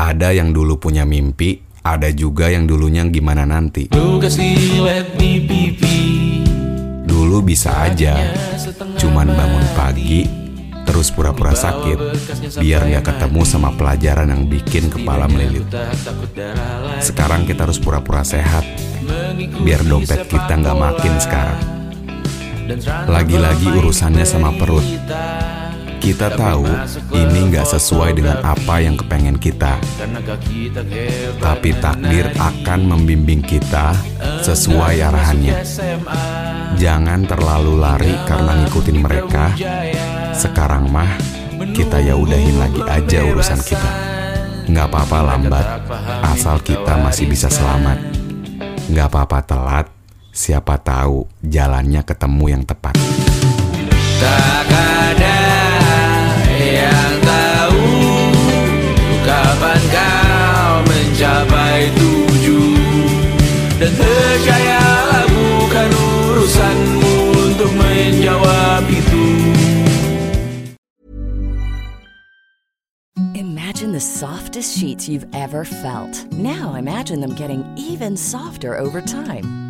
Ada yang dulu punya mimpi, ada juga yang dulunya gimana nanti. Dulu bisa aja, cuman bangun pagi, terus pura-pura sakit, biar nggak ketemu sama pelajaran yang bikin kepala melilit. Sekarang kita harus pura-pura sehat, biar dompet kita nggak makin sekarang. Lagi-lagi urusannya sama perut. Kita tahu ini nggak sesuai dengan apa yang kepengen kita. Tapi takdir akan membimbing kita sesuai arahannya. Jangan terlalu lari karena ngikutin mereka. Sekarang mah kita ya udahin lagi aja urusan kita. Nggak apa-apa lambat, asal kita masih bisa selamat. Nggak apa-apa telat, siapa tahu jalannya ketemu yang tepat. Tak dan percayalah bukan urusanmu untuk menjawab itu. Imagine the softest sheets you've ever felt. Now imagine them getting even softer over time.